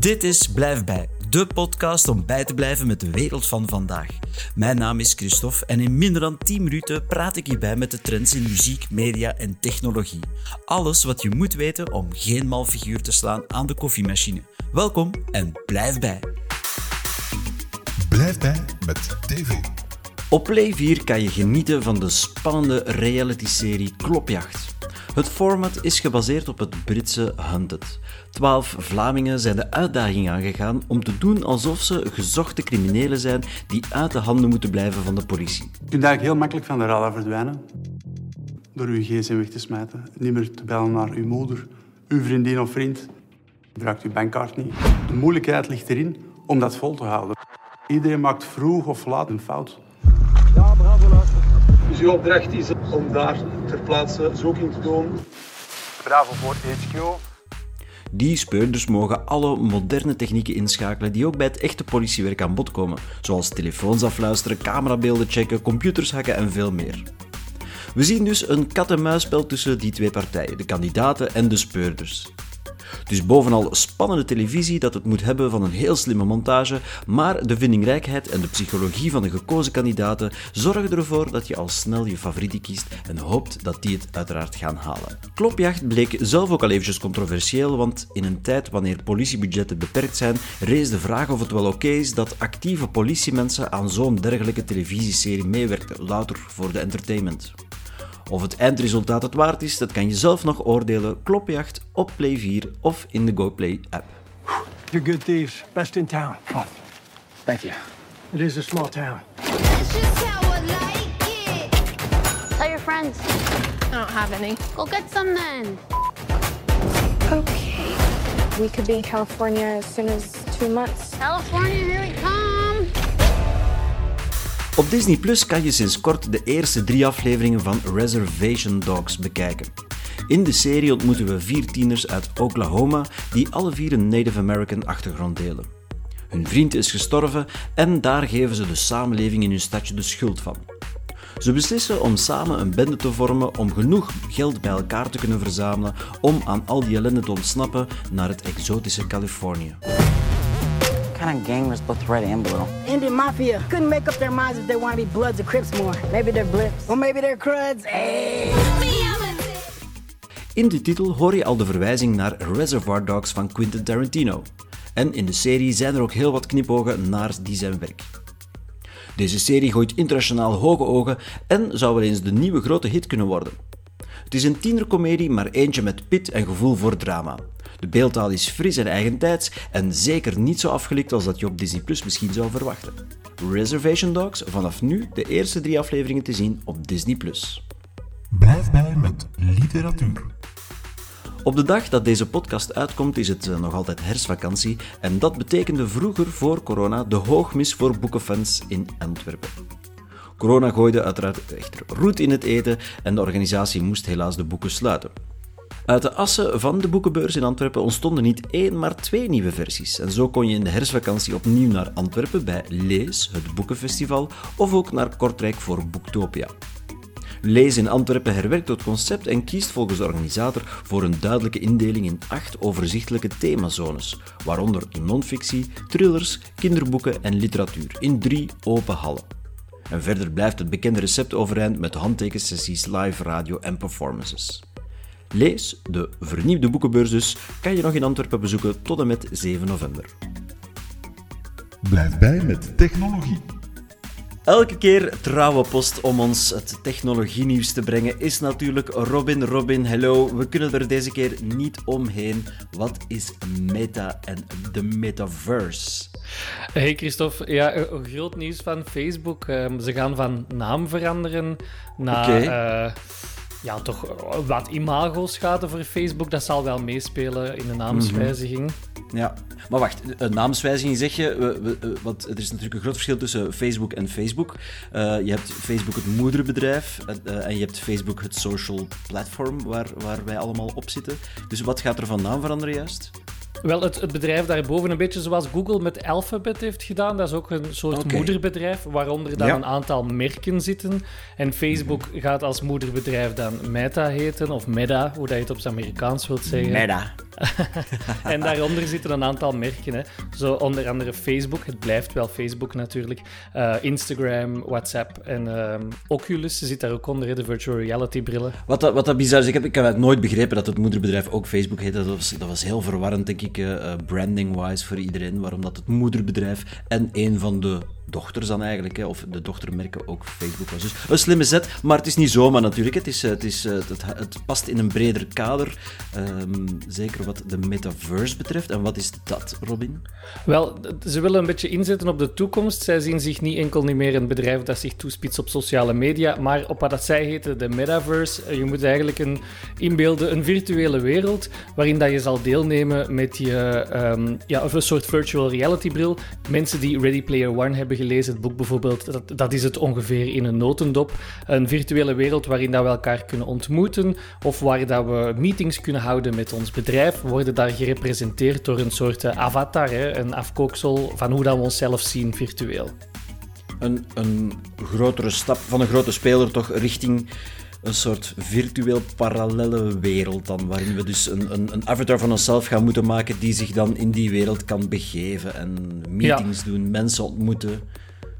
Dit is Blijf Bij, de podcast om bij te blijven met de wereld van vandaag. Mijn naam is Christophe en in minder dan 10 minuten praat ik hierbij met de trends in muziek, media en technologie. Alles wat je moet weten om geen mal figuur te slaan aan de koffiemachine. Welkom en blijf bij. Blijf bij met TV. Op Play 4 kan je genieten van de spannende reality-serie Klopjacht. Het format is gebaseerd op het Britse Hunted. Twaalf Vlamingen zijn de uitdaging aangegaan om te doen alsof ze gezochte criminelen zijn die uit de handen moeten blijven van de politie. Je kunt eigenlijk heel makkelijk van de radar verdwijnen. Door uw gsm weg te smijten. Niet meer te bellen naar uw moeder, uw vriendin of vriend. Gebruikt uw bankkaart niet. De moeilijkheid ligt erin om dat vol te houden. Iedereen maakt vroeg of laat een fout. Dus uw opdracht is om daar ter plaatse zoeking te doen. Bravo voor HQ. Die speurders mogen alle moderne technieken inschakelen die ook bij het echte politiewerk aan bod komen, zoals telefoons afluisteren, camerabeelden checken, computers hacken en veel meer. We zien dus een kat-en-muisspel tussen die twee partijen, de kandidaten en de speurders. Dus bovenal spannende televisie dat het moet hebben van een heel slimme montage, maar de vindingrijkheid en de psychologie van de gekozen kandidaten zorgen ervoor dat je al snel je favorieten kiest en hoopt dat die het uiteraard gaan halen. Klopjacht bleek zelf ook al eventjes controversieel, want in een tijd wanneer politiebudgetten beperkt zijn, rees de vraag of het wel oké is dat actieve politiemensen aan zo'n dergelijke televisieserie meewerkten, louter voor de entertainment. Of het eindresultaat het waard is, dat kan je zelf nog oordelen. Klopjacht op Play 4 of in de GoPlay app. You're good thieves. Best in town. Oh, thank you. It is a small town. That's just how I like it. Tell your friends. I don't have any. Go get some then. Okay. We could be in California as soon as two months. California, here we come. Op Disney Plus kan je sinds kort de eerste drie afleveringen van Reservation Dogs bekijken. In de serie ontmoeten we vier tieners uit Oklahoma die alle vier een Native American achtergrond delen. Hun vriend is gestorven en daar geven ze de samenleving in hun stadje de schuld van. Ze beslissen om samen een bende te vormen om genoeg geld bij elkaar te kunnen verzamelen om aan al die ellende te ontsnappen naar het exotische Californië. Kind of gang was both red and blue? Indian Mafia couldn't make up their minds if they want to be Bloods or Crips more. Maybe they're Blips. Or maybe they're Cruds. Hey. In de titel hoor je al de verwijzing naar Reservoir Dogs van Quentin Tarantino. En in de serie zijn er ook heel wat knipogen naar die zijn werk. Deze serie gooit internationaal hoge ogen en zou wel eens de nieuwe grote hit kunnen worden. Het is een tienercomedie, maar eentje met pit en gevoel voor drama. De beeldtaal is fris en eigentijds en zeker niet zo afgelikt als dat je op Disney Plus misschien zou verwachten. Reservation Dogs, vanaf nu de eerste drie afleveringen te zien op Disney Plus. Blijf bij met literatuur. Op de dag dat deze podcast uitkomt is het eh, nog altijd herfstvakantie en dat betekende vroeger voor corona de hoogmis voor boekenfans in Antwerpen. Corona gooide uiteraard echter roet in het eten en de organisatie moest helaas de boeken sluiten. Uit de assen van de boekenbeurs in Antwerpen ontstonden niet één, maar twee nieuwe versies. En zo kon je in de herfstvakantie opnieuw naar Antwerpen bij Lees, het boekenfestival, of ook naar Kortrijk voor Boektopia. Lees in Antwerpen herwerkt het concept en kiest volgens de organisator voor een duidelijke indeling in acht overzichtelijke themazones, waaronder non-fictie, thrillers, kinderboeken en literatuur, in drie open hallen. En verder blijft het bekende recept overeind met handtekensessies, live radio en performances. Lees, de vernieuwde boekenbeurs dus, kan je nog in Antwerpen bezoeken tot en met 7 november. Blijf bij met technologie. Elke keer trouwe post om ons het technologienieuws te brengen is natuurlijk Robin. Robin, hello. We kunnen er deze keer niet omheen. Wat is Meta en de Metaverse? Hey Christophe, ja, een groot nieuws van Facebook. Ehm, ze gaan van naam veranderen naar Oké. eh, ja, toch wat imago-schade voor Facebook. Dat zal wel meespelen in de naamswijziging. Ja, maar wacht, een naamswijziging zeg je, we- we- eh, want er is natuurlijk een groot verschil tussen Facebook en Facebook. Eh, je hebt Facebook het moederbedrijf eh, eh, en je hebt Facebook het social platform waar, waar wij allemaal op zitten. Dus wat gaat er van naam veranderen juist? Wel, het, het bedrijf daarboven, een beetje zoals Google met Alphabet heeft gedaan. Dat is ook een soort moederbedrijf, waaronder dan Ja. een aantal merken zitten. En Facebook gaat als moederbedrijf dan Meta heten, of Meta, hoe dat je het op zijn Amerikaans wilt zeggen. Meta. En daaronder zitten een aantal merken. Hè. Zo onder andere Facebook, het blijft wel Facebook natuurlijk. eh, Instagram, WhatsApp en ehm, Oculus zit daar ook onder, de virtual reality brillen. Wat dat, wat dat bizar is, ik heb, ik heb nooit begrepen dat het moederbedrijf ook Facebook heet. Dat was, dat was heel verwarrend, denk ik, eh, eh, branding-wise voor iedereen. Waarom dat het moederbedrijf en een van de dochters dan eigenlijk, hè, of de dochtermerken ook Facebook was. Dus een slimme zet, maar het is niet zomaar natuurlijk. Het, is, eh, het, is, eh, het, het past in een breder kader, ehm, zeker wat de metaverse betreft. En wat is dat, Robin? Wel, ze willen een beetje inzetten op de toekomst. Zij zien zich niet enkel niet meer een bedrijf dat zich toespitst op sociale media, maar op wat dat zij heten de metaverse. Eh, Je moet eigenlijk een, inbeelden een virtuele wereld waarin dat je zal deelnemen met je, ehm, ja, of een soort virtual reality bril. Mensen die Ready Player One hebben gelezen, het boek bijvoorbeeld, dat, dat is het ongeveer in een notendop. Een virtuele wereld waarin dat we elkaar kunnen ontmoeten of waar dat we meetings kunnen houden met ons bedrijf, worden daar gerepresenteerd door een soort eh, avatar, hè, een afkooksel van hoe dat we onszelf zien virtueel. Een, een grotere stap van een grote speler toch richting een soort virtueel parallele wereld dan, waarin we dus een, een, een avatar van onszelf gaan moeten maken die zich dan in die wereld kan begeven en meetings doen, mensen ontmoeten.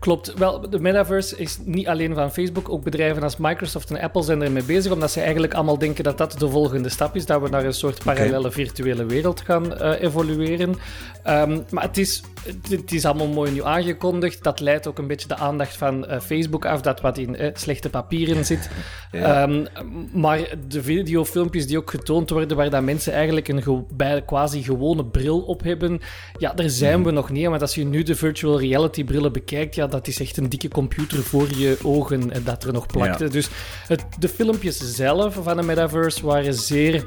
Klopt. Wel, de metaverse is niet alleen van Facebook. Ook bedrijven als Microsoft en Apple zijn ermee bezig, omdat ze eigenlijk allemaal denken dat dat de volgende stap is, dat we naar een soort parallele virtuele wereld gaan eh, evolueren. Ehm, maar het is, het, is allemaal mooi nu aangekondigd. Dat leidt ook een beetje de aandacht van eh, Facebook af, dat wat in eh, slechte papieren zit. Ja. Ehm, maar de videofilmpjes die ook getoond worden, waar dat mensen eigenlijk een ge- bij quasi gewone bril op hebben, ja, daar zijn we nog niet. Want als je nu de virtual reality brillen bekijkt, ja, dat is echt een dikke computer voor je ogen en dat er nog plakte. Ja. Dus het, de filmpjes zelf van de metaverse waren zeer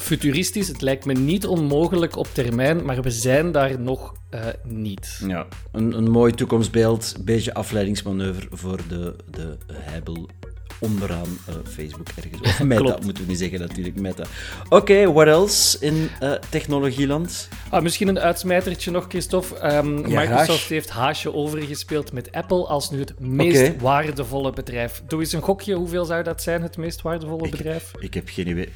futuristisch. Het lijkt me niet onmogelijk op termijn, maar we zijn daar nog eh, niet. Ja, een, een mooi toekomstbeeld, een beetje afleidingsmanoeuvre voor de, de heibel onderaan eh, Facebook ergens. Of Meta, Klopt. moeten we niet zeggen natuurlijk, Meta. Oké, what else in eh, technologieland? Ah, misschien een uitsmijtertje nog, Christophe. Ehm, Microsoft heeft haasje overgespeeld met Apple als nu het meest waardevolle bedrijf. Doe eens een gokje, hoeveel zou dat zijn, het meest waardevolle bedrijf? Ik heb geen idee.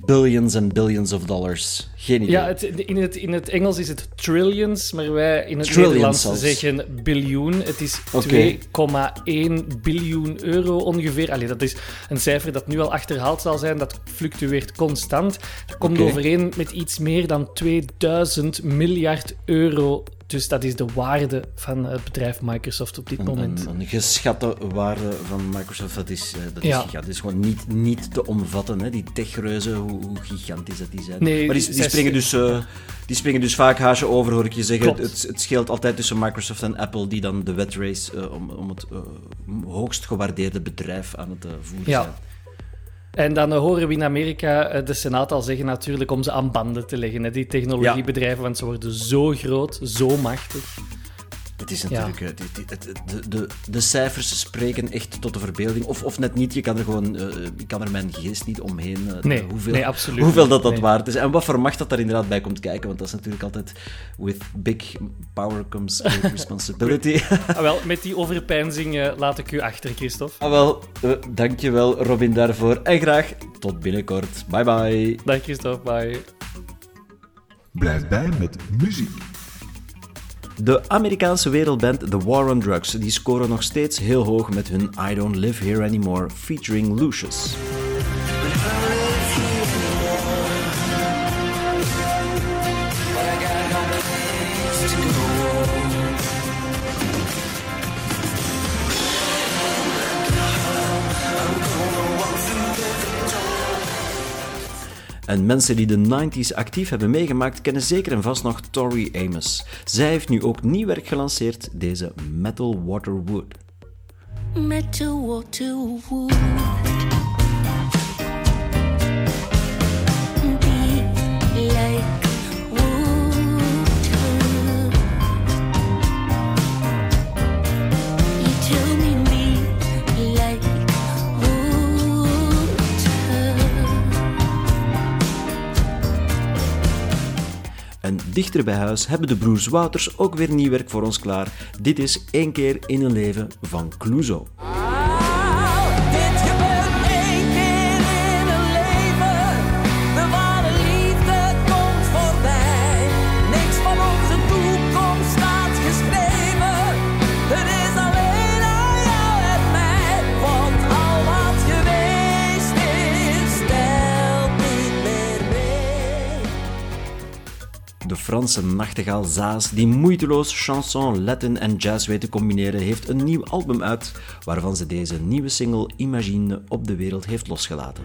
Billions en billions of dollars. Geen idee. Ja, het, in, het, in het Engels is het trillions, maar wij in het Trillions Nederlands zelfs. zeggen biljoen. Het is Oké. 2,1 biljoen euro ongeveer. Allee, dat is een cijfer dat nu al achterhaald zal zijn. Dat fluctueert constant. Dat komt overeen met iets meer dan 2000 miljard euro. Dus dat is de waarde van het bedrijf Microsoft op dit Een, moment. een, een geschatte waarde van Microsoft, dat is, eh, dat is Ja. gigantisch. Dat is gewoon niet, niet te omvatten, hè. die techreuzen, hoe, hoe gigantisch dat die zijn. Nee, maar die, springen dus, eh, die springen dus vaak haasje over, hoor ik je zeggen. Het, het scheelt altijd tussen Microsoft en Apple, die dan de wedrace eh, om, om het hoogst gewaardeerde bedrijf aan het voeren Ja. zijn. En dan horen we in Amerika eh, de Senaat al zeggen natuurlijk om ze aan banden te leggen. Hè, die technologiebedrijven, want ze worden zo groot, zo machtig. Het is natuurlijk, eh, dit- dit- het- de, de, de cijfers spreken echt tot de verbeelding. Of, of net niet, je kan er gewoon, eh, ik kan er mijn geest niet omheen. eh, Nee, hoeveel, nee, absoluut Hoeveel dat dat Nee. waard is. En wat voor macht dat daar inderdaad bij komt kijken. Want dat is natuurlijk altijd, with big power comes great responsibility. Ah, wel, met die overpeinzing eh, laat ik u achter, Christophe. ah, wel, eh, dankjewel Robin daarvoor. En graag tot binnenkort. Bye bye. Dag Christophe, bye. Blijf bij met muziek. De Amerikaanse wereldband The War on Drugs die scoren nog steeds heel hoog met hun I Don't Live Here Anymore featuring Lucius. En mensen die de 90s actief hebben meegemaakt, kennen zeker en vast nog Tori Amos. Zij heeft nu ook nieuw werk gelanceerd, deze Metal Water Wood. Metal water wood. Dichter bij huis hebben de broers Wouters ook weer nieuw werk voor ons klaar. Dit is één keer in een leven van Clouseau. Franse nachtegaal Zaas, die moeiteloos chanson, Latin en jazz weet te combineren, heeft een nieuw album uit, waarvan ze deze nieuwe single Imagine op de wereld heeft losgelaten.